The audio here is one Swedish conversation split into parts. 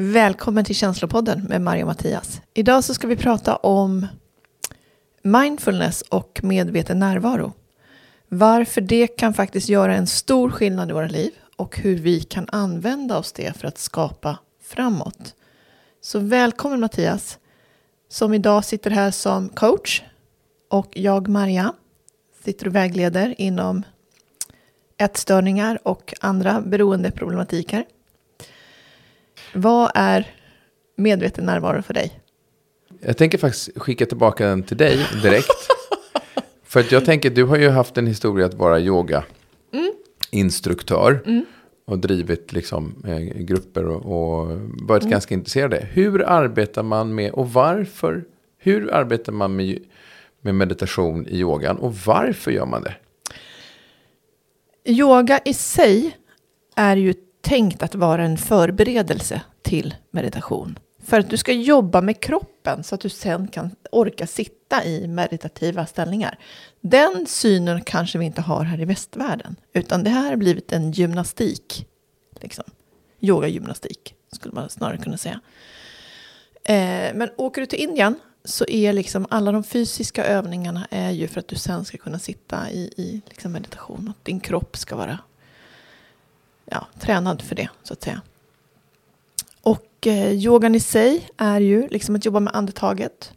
Välkommen till Känslopodden med Maria och Mattias. Idag så ska vi prata om mindfulness och medveten närvaro. Varför det kan faktiskt göra en stor skillnad i våra liv och hur vi kan använda oss det för att skapa framåt. Så välkommen Mattias, som idag sitter här som coach. Och jag, Maria, sitter och vägleder inom ätstörningar och andra beroendeproblematiker. Vad är medveten närvaro för dig? Jag tänker faktiskt skicka tillbaka den till dig direkt. för att jag tänker, du har ju haft en historia att vara yoga mm. Mm. Och drivit liksom, eh, grupper och, och varit mm. ganska intresserad av det. Hur arbetar man med och varför? Hur arbetar man med, med meditation i yogan och varför gör man det? Yoga i sig är ju tänkt att vara en förberedelse till meditation. För att du ska jobba med kroppen så att du sen kan orka sitta i meditativa ställningar. Den synen kanske vi inte har här i västvärlden. Utan det här har blivit en gymnastik. Liksom. Yoga-gymnastik skulle man snarare kunna säga. Eh, men åker du till Indien så är liksom alla de fysiska övningarna är ju för att du sen ska kunna sitta i, i liksom meditation. Och din kropp ska vara ja, tränad för det, så att säga. Och eh, yogan i sig är ju liksom att jobba med andetaget.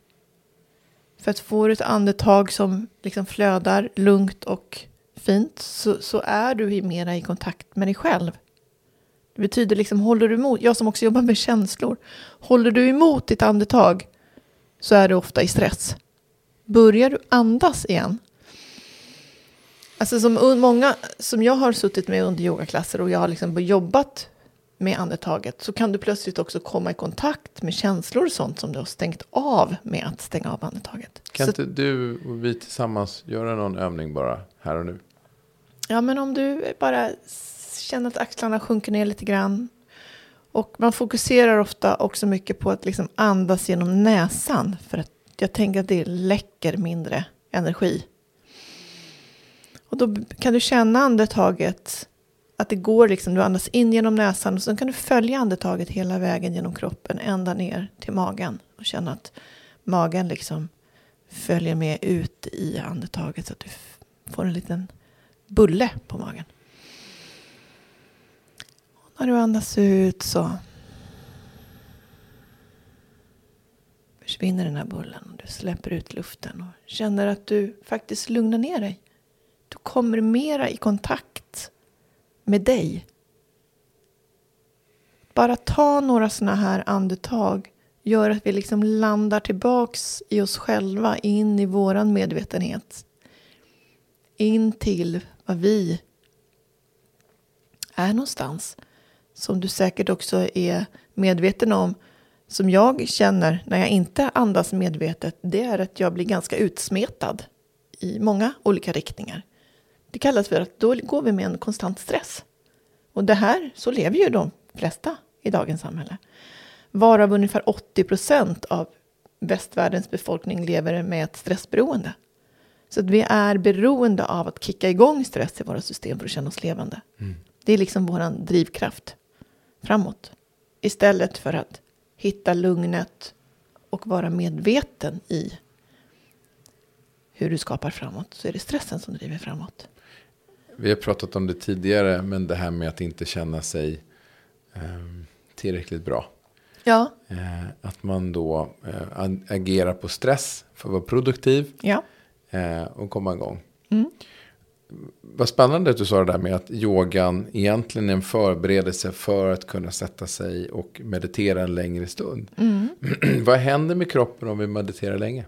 För att få ett andetag som liksom flödar lugnt och fint så, så är du mera i kontakt med dig själv. Det betyder liksom, håller du emot, jag som också jobbar med känslor, håller du emot ditt andetag så är du ofta i stress. Börjar du andas igen Alltså som många som jag har suttit med under yogaklasser och jag har liksom jobbat med andetaget så kan du plötsligt också komma i kontakt med känslor och sånt som du har stängt av med att stänga av andetaget. Kan så, inte du och vi tillsammans göra någon övning bara här och nu? Ja, men om du bara känner att axlarna sjunker ner lite grann. Och man fokuserar ofta också mycket på att liksom andas genom näsan. För att jag tänker att det läcker mindre energi och då kan du känna andetaget, att det går liksom, du andas in genom näsan och sen kan du följa andetaget hela vägen genom kroppen ända ner till magen och känna att magen liksom följer med ut i andetaget så att du får en liten bulle på magen. Och när du andas ut så försvinner den här bullen och du släpper ut luften och känner att du faktiskt lugnar ner dig. Kommer mera i kontakt med dig. Bara ta några sådana här andetag gör att vi liksom landar tillbaks i oss själva, in i våran medvetenhet. In till vad vi är någonstans. Som du säkert också är medveten om. Som jag känner när jag inte andas medvetet. Det är att jag blir ganska utsmetad i många olika riktningar. Det kallas för att då går vi med en konstant stress. Och det här, så lever ju de flesta i dagens samhälle. Varav ungefär 80 procent av västvärldens befolkning lever med ett stressberoende. Så att vi är beroende av att kicka igång stress i våra system för att känna oss levande. Mm. Det är liksom vår drivkraft framåt. Istället för att hitta lugnet och vara medveten i hur du skapar framåt så är det stressen som driver framåt. Vi har pratat om det tidigare, men det här med att inte känna sig eh, tillräckligt bra. Ja. Eh, att man då eh, agerar på stress för att vara produktiv ja. Eh, och komma igång. Mm. Vad spännande att du sa det där med att yogan egentligen är en förberedelse för att kunna sätta sig och meditera en längre stund. Mm. Vad händer med kroppen om vi mediterar länge?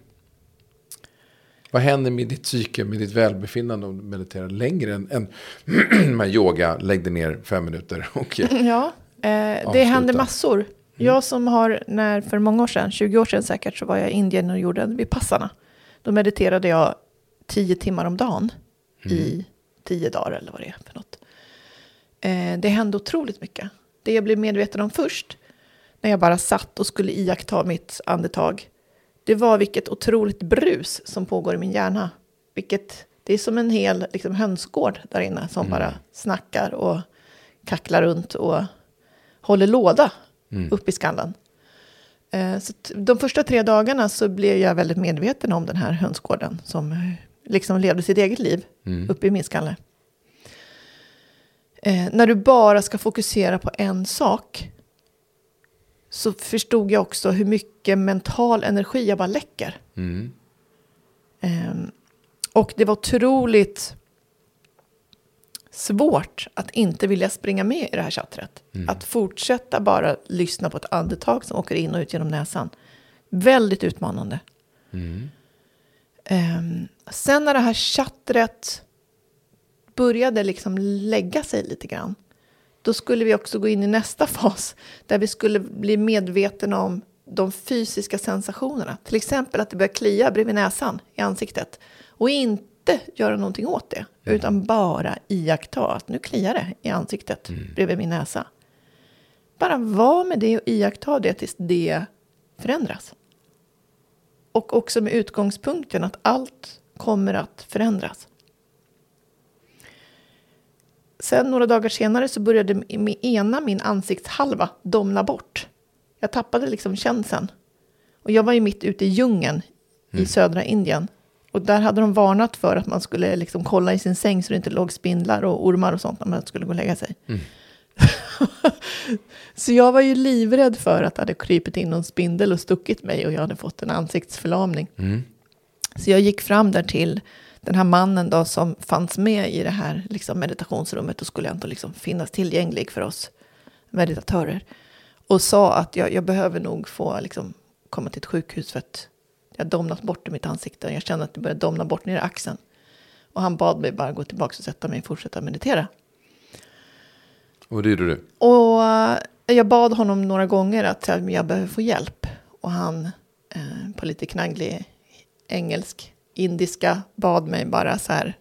Vad händer med ditt psyke, med ditt välbefinnande om du mediterar längre än, än med yoga, lägg dig ner fem minuter och Ja, eh, det händer massor. Mm. Jag som har, när för många år sedan, 20 år sedan säkert, så var jag i Indien och gjorde vid passarna. Då mediterade jag tio timmar om dagen mm. i tio dagar eller vad det är för något. Eh, det hände otroligt mycket. Det jag blev medveten om först, när jag bara satt och skulle iaktta mitt andetag, det var vilket otroligt brus som pågår i min hjärna. Vilket, det är som en hel liksom, hönsgård där inne som mm. bara snackar och kacklar runt och håller låda upp i skallen. Eh, så de första tre dagarna så blev jag väldigt medveten om den här hönsgården som eh, liksom levde sitt eget liv uppe i min skalle. Eh, när du bara ska fokusera på en sak så förstod jag också hur mycket mental energi jag bara läcker. Mm. Ehm, och det var otroligt svårt att inte vilja springa med i det här chattret. Att fortsätta bara lyssna på ett andetag som åker in och ut genom näsan. Väldigt utmanande. Ehm, sen när det här chattret började liksom lägga sig lite grann. Då skulle vi också gå in i nästa fas. Där vi skulle bli medvetna om de fysiska sensationerna. Till exempel att det börjar klia bredvid näsan i ansiktet. Och inte göra någonting åt det. Utan bara iaktta att nu kliar det i ansiktet bredvid min näsa. Bara vara med det och iaktta det tills det förändras. Och också med utgångspunkten att allt kommer att förändras. Sen några dagar senare så började med ena min ansiktshalva domna bort. Jag tappade liksom känseln. Och jag var ju mitt ute i djungeln i södra Indien. Och där hade de varnat för att man skulle liksom kolla i sin säng så det inte låg spindlar och ormar och sånt när man skulle gå och lägga sig. så jag var ju livrädd för att det hade krypit in någon spindel och stuckit mig och jag hade fått en ansiktsförlamning. Så jag gick fram där till den här mannen då som fanns med i det här liksom meditationsrummet och skulle ändå liksom finnas tillgänglig för oss meditatörer. Och sa att jag, jag behöver nog få liksom komma till ett sjukhus för att jag domnat bort i mitt ansikte. Jag kände att det började domna bort ner i axeln. Och han bad mig bara gå tillbaka och sätta mig och fortsätta meditera. Och det gjorde du? Och eh, jag bad honom några gånger att jag behöver få hjälp. Och han eh, på lite knagglig engelsk, indiska bad mig bara så här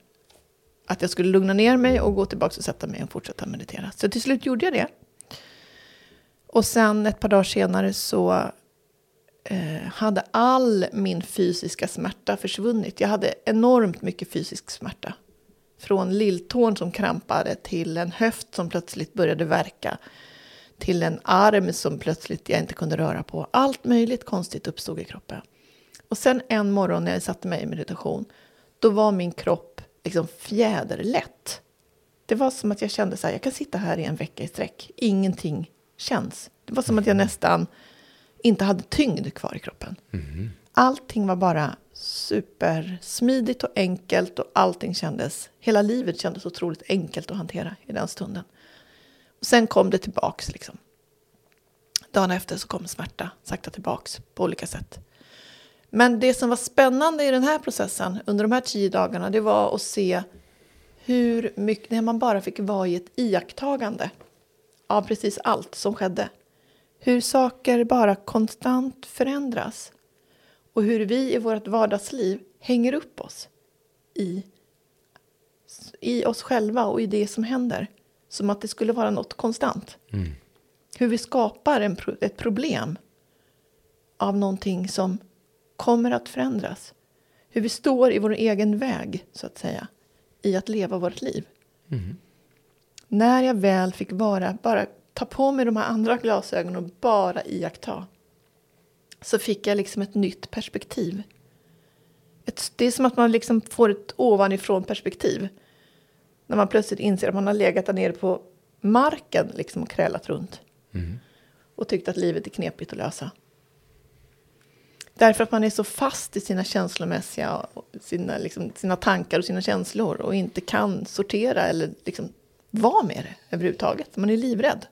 att jag skulle lugna ner mig och gå tillbaka och sätta mig och fortsätta meditera. Så till slut gjorde jag det. Och sen ett par dagar senare så eh, hade all min fysiska smärta försvunnit. Jag hade enormt mycket fysisk smärta. Från lilltån som krampade till en höft som plötsligt började verka. Till en arm som plötsligt jag inte kunde röra på. Allt möjligt konstigt uppstod i kroppen. Och sen en morgon när jag satte mig i meditation. Då var min kropp liksom fjäderlätt. Det var som att jag kände så här, jag kan sitta här i en vecka i sträck. Ingenting känns. Det var som att jag nästan inte hade tyngd kvar i kroppen. Allting var bara supersmidigt och enkelt och allting kändes, hela livet kändes otroligt enkelt att hantera i den stunden. Och sen kom det tillbaks liksom. Dagen efter så kom smärta sakta tillbaks på olika sätt. Men det som var spännande i den här processen under de här tio dagarna det var att se hur mycket, när man bara fick vara i ett iakttagande av precis allt som skedde. Hur saker bara konstant förändras. Och hur vi i vårt vardagsliv hänger upp oss i, i oss själva och i det som händer. Som att det skulle vara något konstant. Hur vi skapar en, ett problem av någonting som kommer att förändras. Hur vi står i vår egen väg, så att säga, i att leva vårt liv. När jag väl fick vara, bara ta på mig de här andra glasögonen och bara iaktta. Så fick jag liksom ett nytt perspektiv. Ett, det är som att man liksom får ett ovanifrån perspektiv. När man plötsligt inser att man har legat där nere på marken liksom och krälat runt. Och tyckt att livet är knepigt att lösa. Därför att man är så fast i sina känslomässiga, sina, liksom, sina tankar och sina känslor och inte kan sortera eller liksom vara med det överhuvudtaget. Man är livrädd.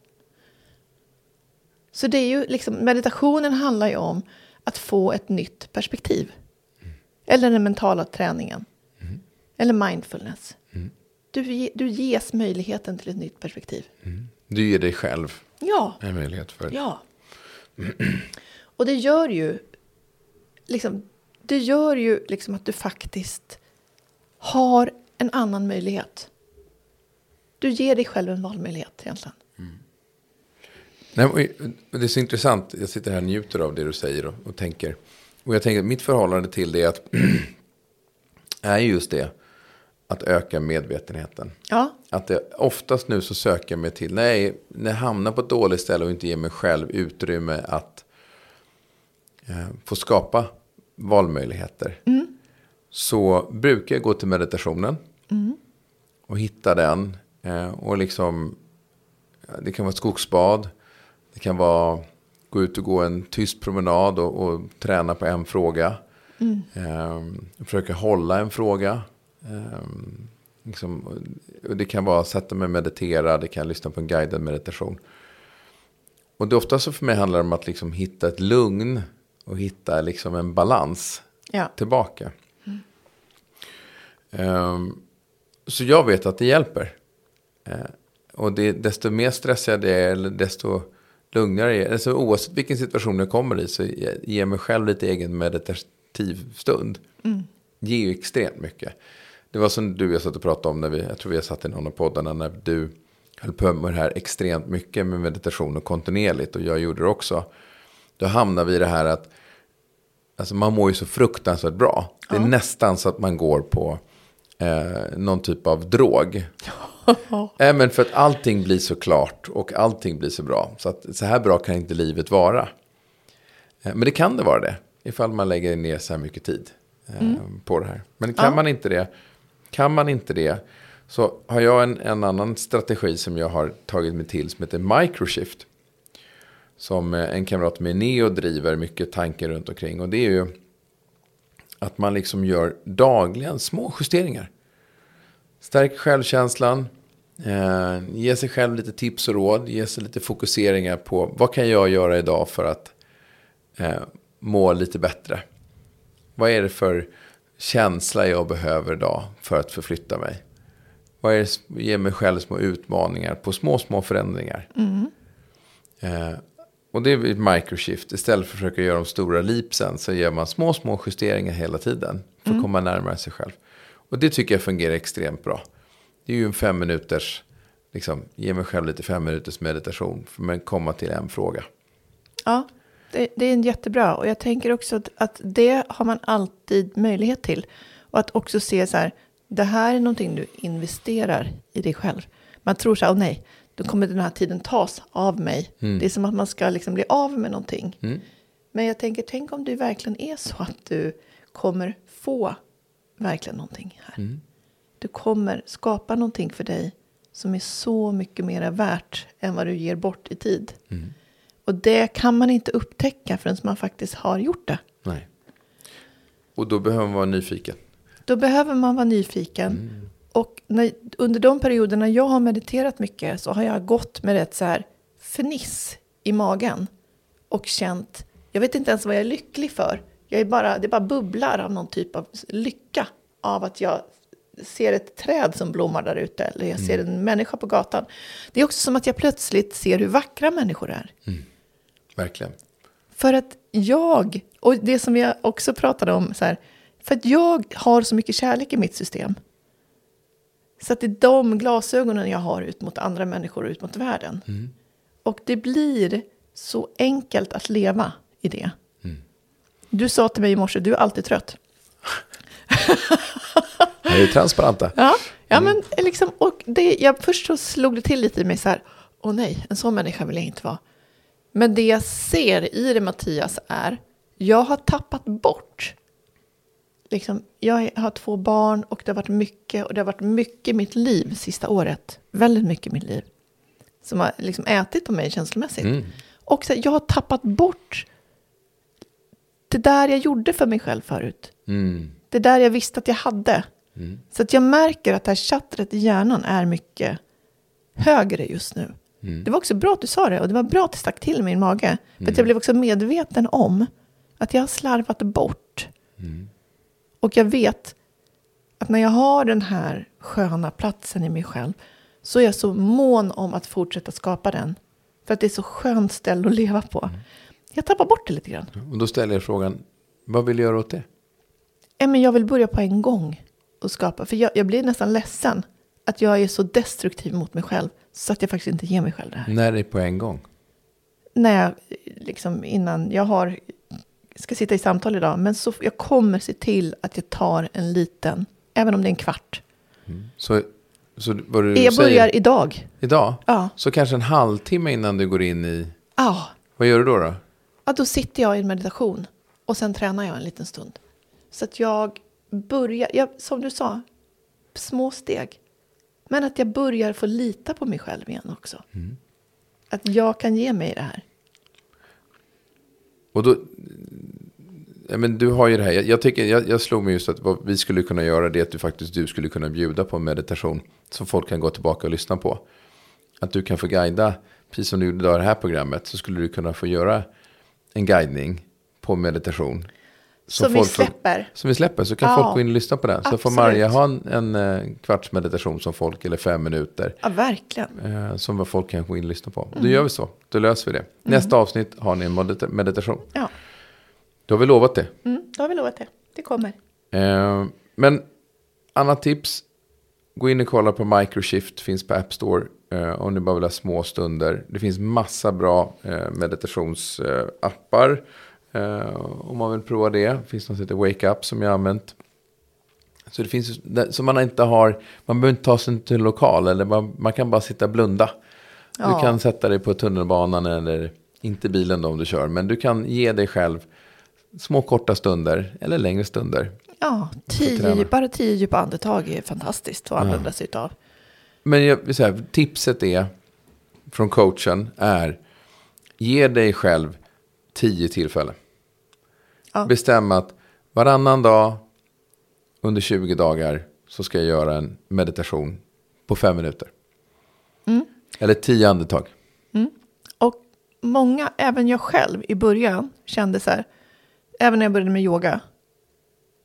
Så det är ju liksom, meditationen handlar ju om att få ett nytt perspektiv. Eller den mentala träningen. Eller mindfulness. Du, ge- du ges möjligheten till ett nytt perspektiv. Du ger dig själv Ja, en möjlighet för ja. Och det gör ju liksom, det gör ju liksom att du faktiskt har en annan möjlighet. Du ger dig själv en valmöjlighet egentligen. Nej, och det är så intressant. Jag sitter här och njuter av det du säger och, och tänker. Och jag tänker mitt förhållande till det är att är just det. att öka medvetenheten. Ja, Att det oftast nu så söker jag mig till, nej, när jag hamnar på ett dåligt ställe och inte ger mig själv utrymme att eh, få skapa valmöjligheter. Så brukar jag gå till meditationen och hitta den. Eh, och liksom, eh, det kan vara ett skogsbad, det kan vara gå ut och gå en tyst promenad och, och träna på en fråga. Eh, försöka hålla en fråga. Ehm, liksom, och det kan vara att sätta mig och meditera, det kan lyssna på en guidad meditation. Och det ofta så för mig handlar det om att liksom hitta ett lugn och hitta liksom en balans ja. tillbaka. Ehm, så jag vet att det hjälper. Eh, och det, desto mer stressad jag är, eller desto lugnare jag är, alltså oavsett vilken situation jag kommer i, så ge- ger mig själv lite egen meditativ stund. Ger ju extremt mycket. Det var som du och jag satt och pratade om när vi, jag tror vi har satt i någon av poddarna, när du höll på med det här extremt mycket med meditation och kontinuerligt, och jag gjorde det också. Då hamnar vi i det här att Alltså man mår ju så fruktansvärt bra. Det är nästan så att man går på eh, någon typ av drog. äh, men för att allting blir så klart och allting blir så bra. Så att så här bra kan inte livet vara. Eh, men det kan det vara det. Ifall man lägger ner så här mycket tid eh, på det här. Men kan Ja. man inte det. Kan man inte det. Så har jag en, en annan strategi som jag har tagit mig till. Som heter microshift som eh, en kamrat med Neo driver mycket tankar runt omkring. Och det är ju att man liksom gör dagligen små justeringar. Stärker självkänslan, eh, ger sig själv lite tips och råd, ger sig lite fokuseringar på vad kan jag göra idag för att eh, må lite bättre. Vad är det för känsla jag behöver idag för att förflytta mig? Vad är det ger mig själv små utmaningar på små, små förändringar? Eh, och det är ett microshift. Istället för att försöka göra de stora leapsen så gör man små, små justeringar hela tiden. För att komma närmare sig själv. Och det tycker jag fungerar extremt bra. Det är ju en fem minuters, liksom, ge mig själv lite fem minuters meditation. För att komma till en fråga. Ja, det, det är en jättebra. Och jag tänker också att, att det har man alltid möjlighet till. Och att också se så här, det här är någonting du investerar i dig själv. Man tror så här, åh nej, då kommer den här tiden tas av mig. Det är som att man ska liksom bli av med någonting. Men jag tänker, tänk om det verkligen är så att du kommer få verkligen någonting här. Du kommer skapa någonting för dig som är så mycket mer värt än vad du ger bort i tid. Och det kan man inte upptäcka förrän man faktiskt har gjort det. Nej. Och då behöver man vara nyfiken. Då behöver man vara nyfiken. När, under de perioderna jag har mediterat mycket så har jag gått med ett så här fniss i magen. Och känt, jag vet inte ens vad jag är lycklig för. Jag är bara, det bara bubblar av någon typ av lycka. Av att jag ser ett träd som blommar där ute. Eller jag ser en människa på gatan. Det är också som att jag plötsligt ser hur vackra människor är. Verkligen. För att jag, och det som jag också pratade om, så här, för att jag har så mycket kärlek i mitt system. Så att det är de glasögonen jag har ut mot andra människor och ut mot världen. Och det blir så enkelt att leva i det. Du sa till mig i morse, du är alltid trött. Här är transparenta. Ja, ja men liksom, och det, jag, först så slog det till lite i mig så här, åh nej, en sån människa vill jag inte vara. Men det jag ser i det Mattias är, jag har tappat bort. Liksom, jag har två barn och det har varit mycket, och det har varit mycket i mitt liv sista året. Väldigt mycket i mitt liv. Som har liksom ätit på mig känslomässigt. Och så, jag har tappat bort det där jag gjorde för mig själv förut. Mm. Det där jag visste att jag hade. Så att jag märker att det här chattret i hjärnan är mycket högre just nu. Det var också bra att du sa det och det var bra att det stack till i min mage. För jag blev också medveten om att jag har slarvat bort. Och jag vet att när jag har den här sköna platsen i mig själv så är jag så mån om att fortsätta skapa den. För att det är så skönt ställe att leva på. Jag tappar bort det lite grann. Och då ställer jag frågan, vad vill du göra åt det? Ja, men jag vill börja på en gång och skapa. För jag, jag blir nästan ledsen att jag är så destruktiv mot mig själv. Så att jag faktiskt inte ger mig själv det här. När är det på en gång? När jag, liksom innan, jag har, ska sitta i samtal idag. Men så, jag kommer se till att jag tar en liten, även om det är en kvart. Så, så vad du Jag säger börjar idag. idag, Ja. så kanske en halvtimme innan du går in i, Ja. vad gör du då? då? ja, då sitter jag i en meditation och sen tränar jag en liten stund. Så att jag börjar, jag, som du sa, små steg. Men att jag börjar få lita på mig själv igen också. Att jag kan ge mig det här. Och då, men du har ju det här, jag, jag, tycker, jag, jag slog mig just att vad vi skulle kunna göra det att du faktiskt du skulle kunna bjuda på en meditation som folk kan gå tillbaka och lyssna på. Att du kan få guida, precis som du gjorde idag i det här programmet, så skulle du kunna få göra en guidning på meditation. Som vi släpper. som vi släpper, så kan Ja, folk gå in och lyssna på den. Så får. Marja ha en, en eh, kvarts meditation som folk, eller fem minuter. Ja, verkligen. Eh, som folk kan gå in och lyssna på. Mm. Då gör vi så, då löser vi det. Nästa avsnitt har ni en medita- meditation. Ja, Då har vi lovat det. mm, då har vi lovat det. Det kommer. Eh, men annat tips. Gå in och kolla på Microshift. Finns på App Store. Eh, om ni bara vill ha små stunder. Det finns massa bra eh, meditationsappar. Eh, om man vill prova det. Det finns något som heter Wake Up som jag har använt. Så det finns så man inte har. Man behöver inte ta sig till en lokal. Eller man, man kan bara sitta och blunda. Du Ja. kan sätta dig på tunnelbanan eller inte bilen då om du kör. Men du kan ge dig själv små korta stunder eller längre stunder. Ja, tio, bara tio djupa andetag är fantastiskt att använda sig av. Men jag vill säga, tipset är från coachen är ge dig själv tio tillfällen. Ja. Bestäm att varannan dag under 20 dagar så ska jag göra en meditation på fem minuter. Mm. Eller tio andetag. Och många, även jag själv i början, kände så här, även när jag började med yoga,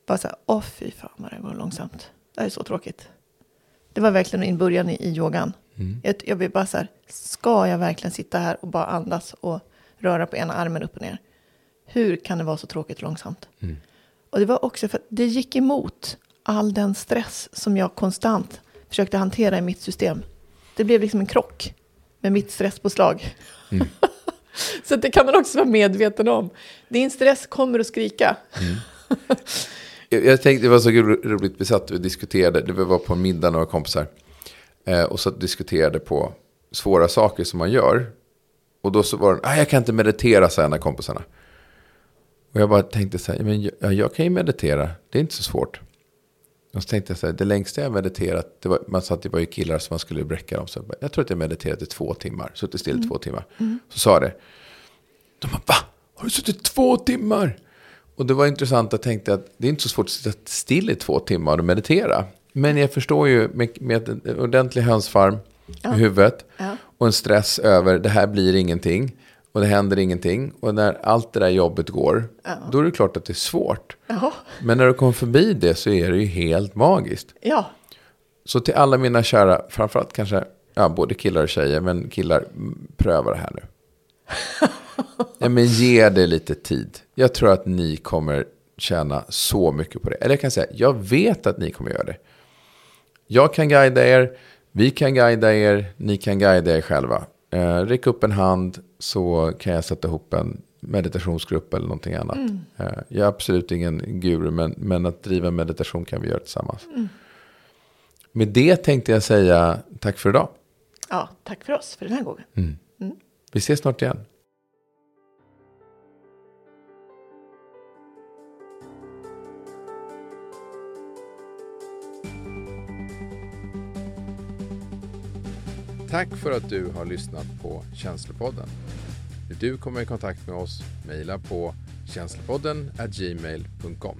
bara så här, åh fy fan vad det går långsamt. Det här är så tråkigt. Det var verkligen i början i, i yogan. Jag, jag blev bara så här, ska jag verkligen sitta här och bara andas och röra på ena armen upp och ner? Hur kan det vara så tråkigt långsamt? Och det var också för att det gick emot all den stress som jag konstant försökte hantera i mitt system. Det blev liksom en krock med mitt stresspåslag. så det kan man också vara medveten om. Din stress kommer att skrika. Mm. Jag, jag tänkte det var så roligt, vi satt och diskuterade, det var på en middag några kompisar. Eh, och så diskuterade på svåra saker som man gör. Och då så var det, ah, jag kan inte meditera, sa en av kompisarna. Och jag bara tänkte så här, men jag, jag kan ju meditera, det är inte så svårt. Och tänkte jag så här, det längsta jag mediterat, det var, man sa att det var ju killar som man skulle bräcka dem. Så jag, bara, jag tror att jag mediterat i två timmar, suttit still i två timmar. Så sa det. De bara, va? Har du suttit två timmar? Och det var intressant, jag tänkte att det är inte så svårt att sitta still i två timmar och meditera. Men jag förstår ju med, med en ordentlig hönsfarm i huvudet Ja. och en stress över det här blir ingenting och det händer ingenting. Och när allt det där jobbet går, då är det klart att det är svårt. Jaha. Men när du kommer förbi det så är det ju helt magiskt. Ja, Så till alla mina kära, framförallt kanske, ja, både killar och tjejer, men killar, pröva det här nu. ja, men ge det lite tid. Jag tror att ni kommer tjäna så mycket på det. Eller jag kan säga, jag vet att ni kommer göra det. Jag kan guida er, vi kan guida er, ni kan guida er själva. Eh, räck upp en hand så kan jag sätta ihop en meditationsgrupp eller någonting annat. Eh, jag är absolut ingen guru, men, men att driva meditation kan vi göra tillsammans. Med det tänkte jag säga tack för idag. ja, tack för oss för den här gången. Vi ses snart igen. Tack för att du har lyssnat på Känslopodden. Vill du komma i kontakt med oss? Mejla på känslopodden gmail.com.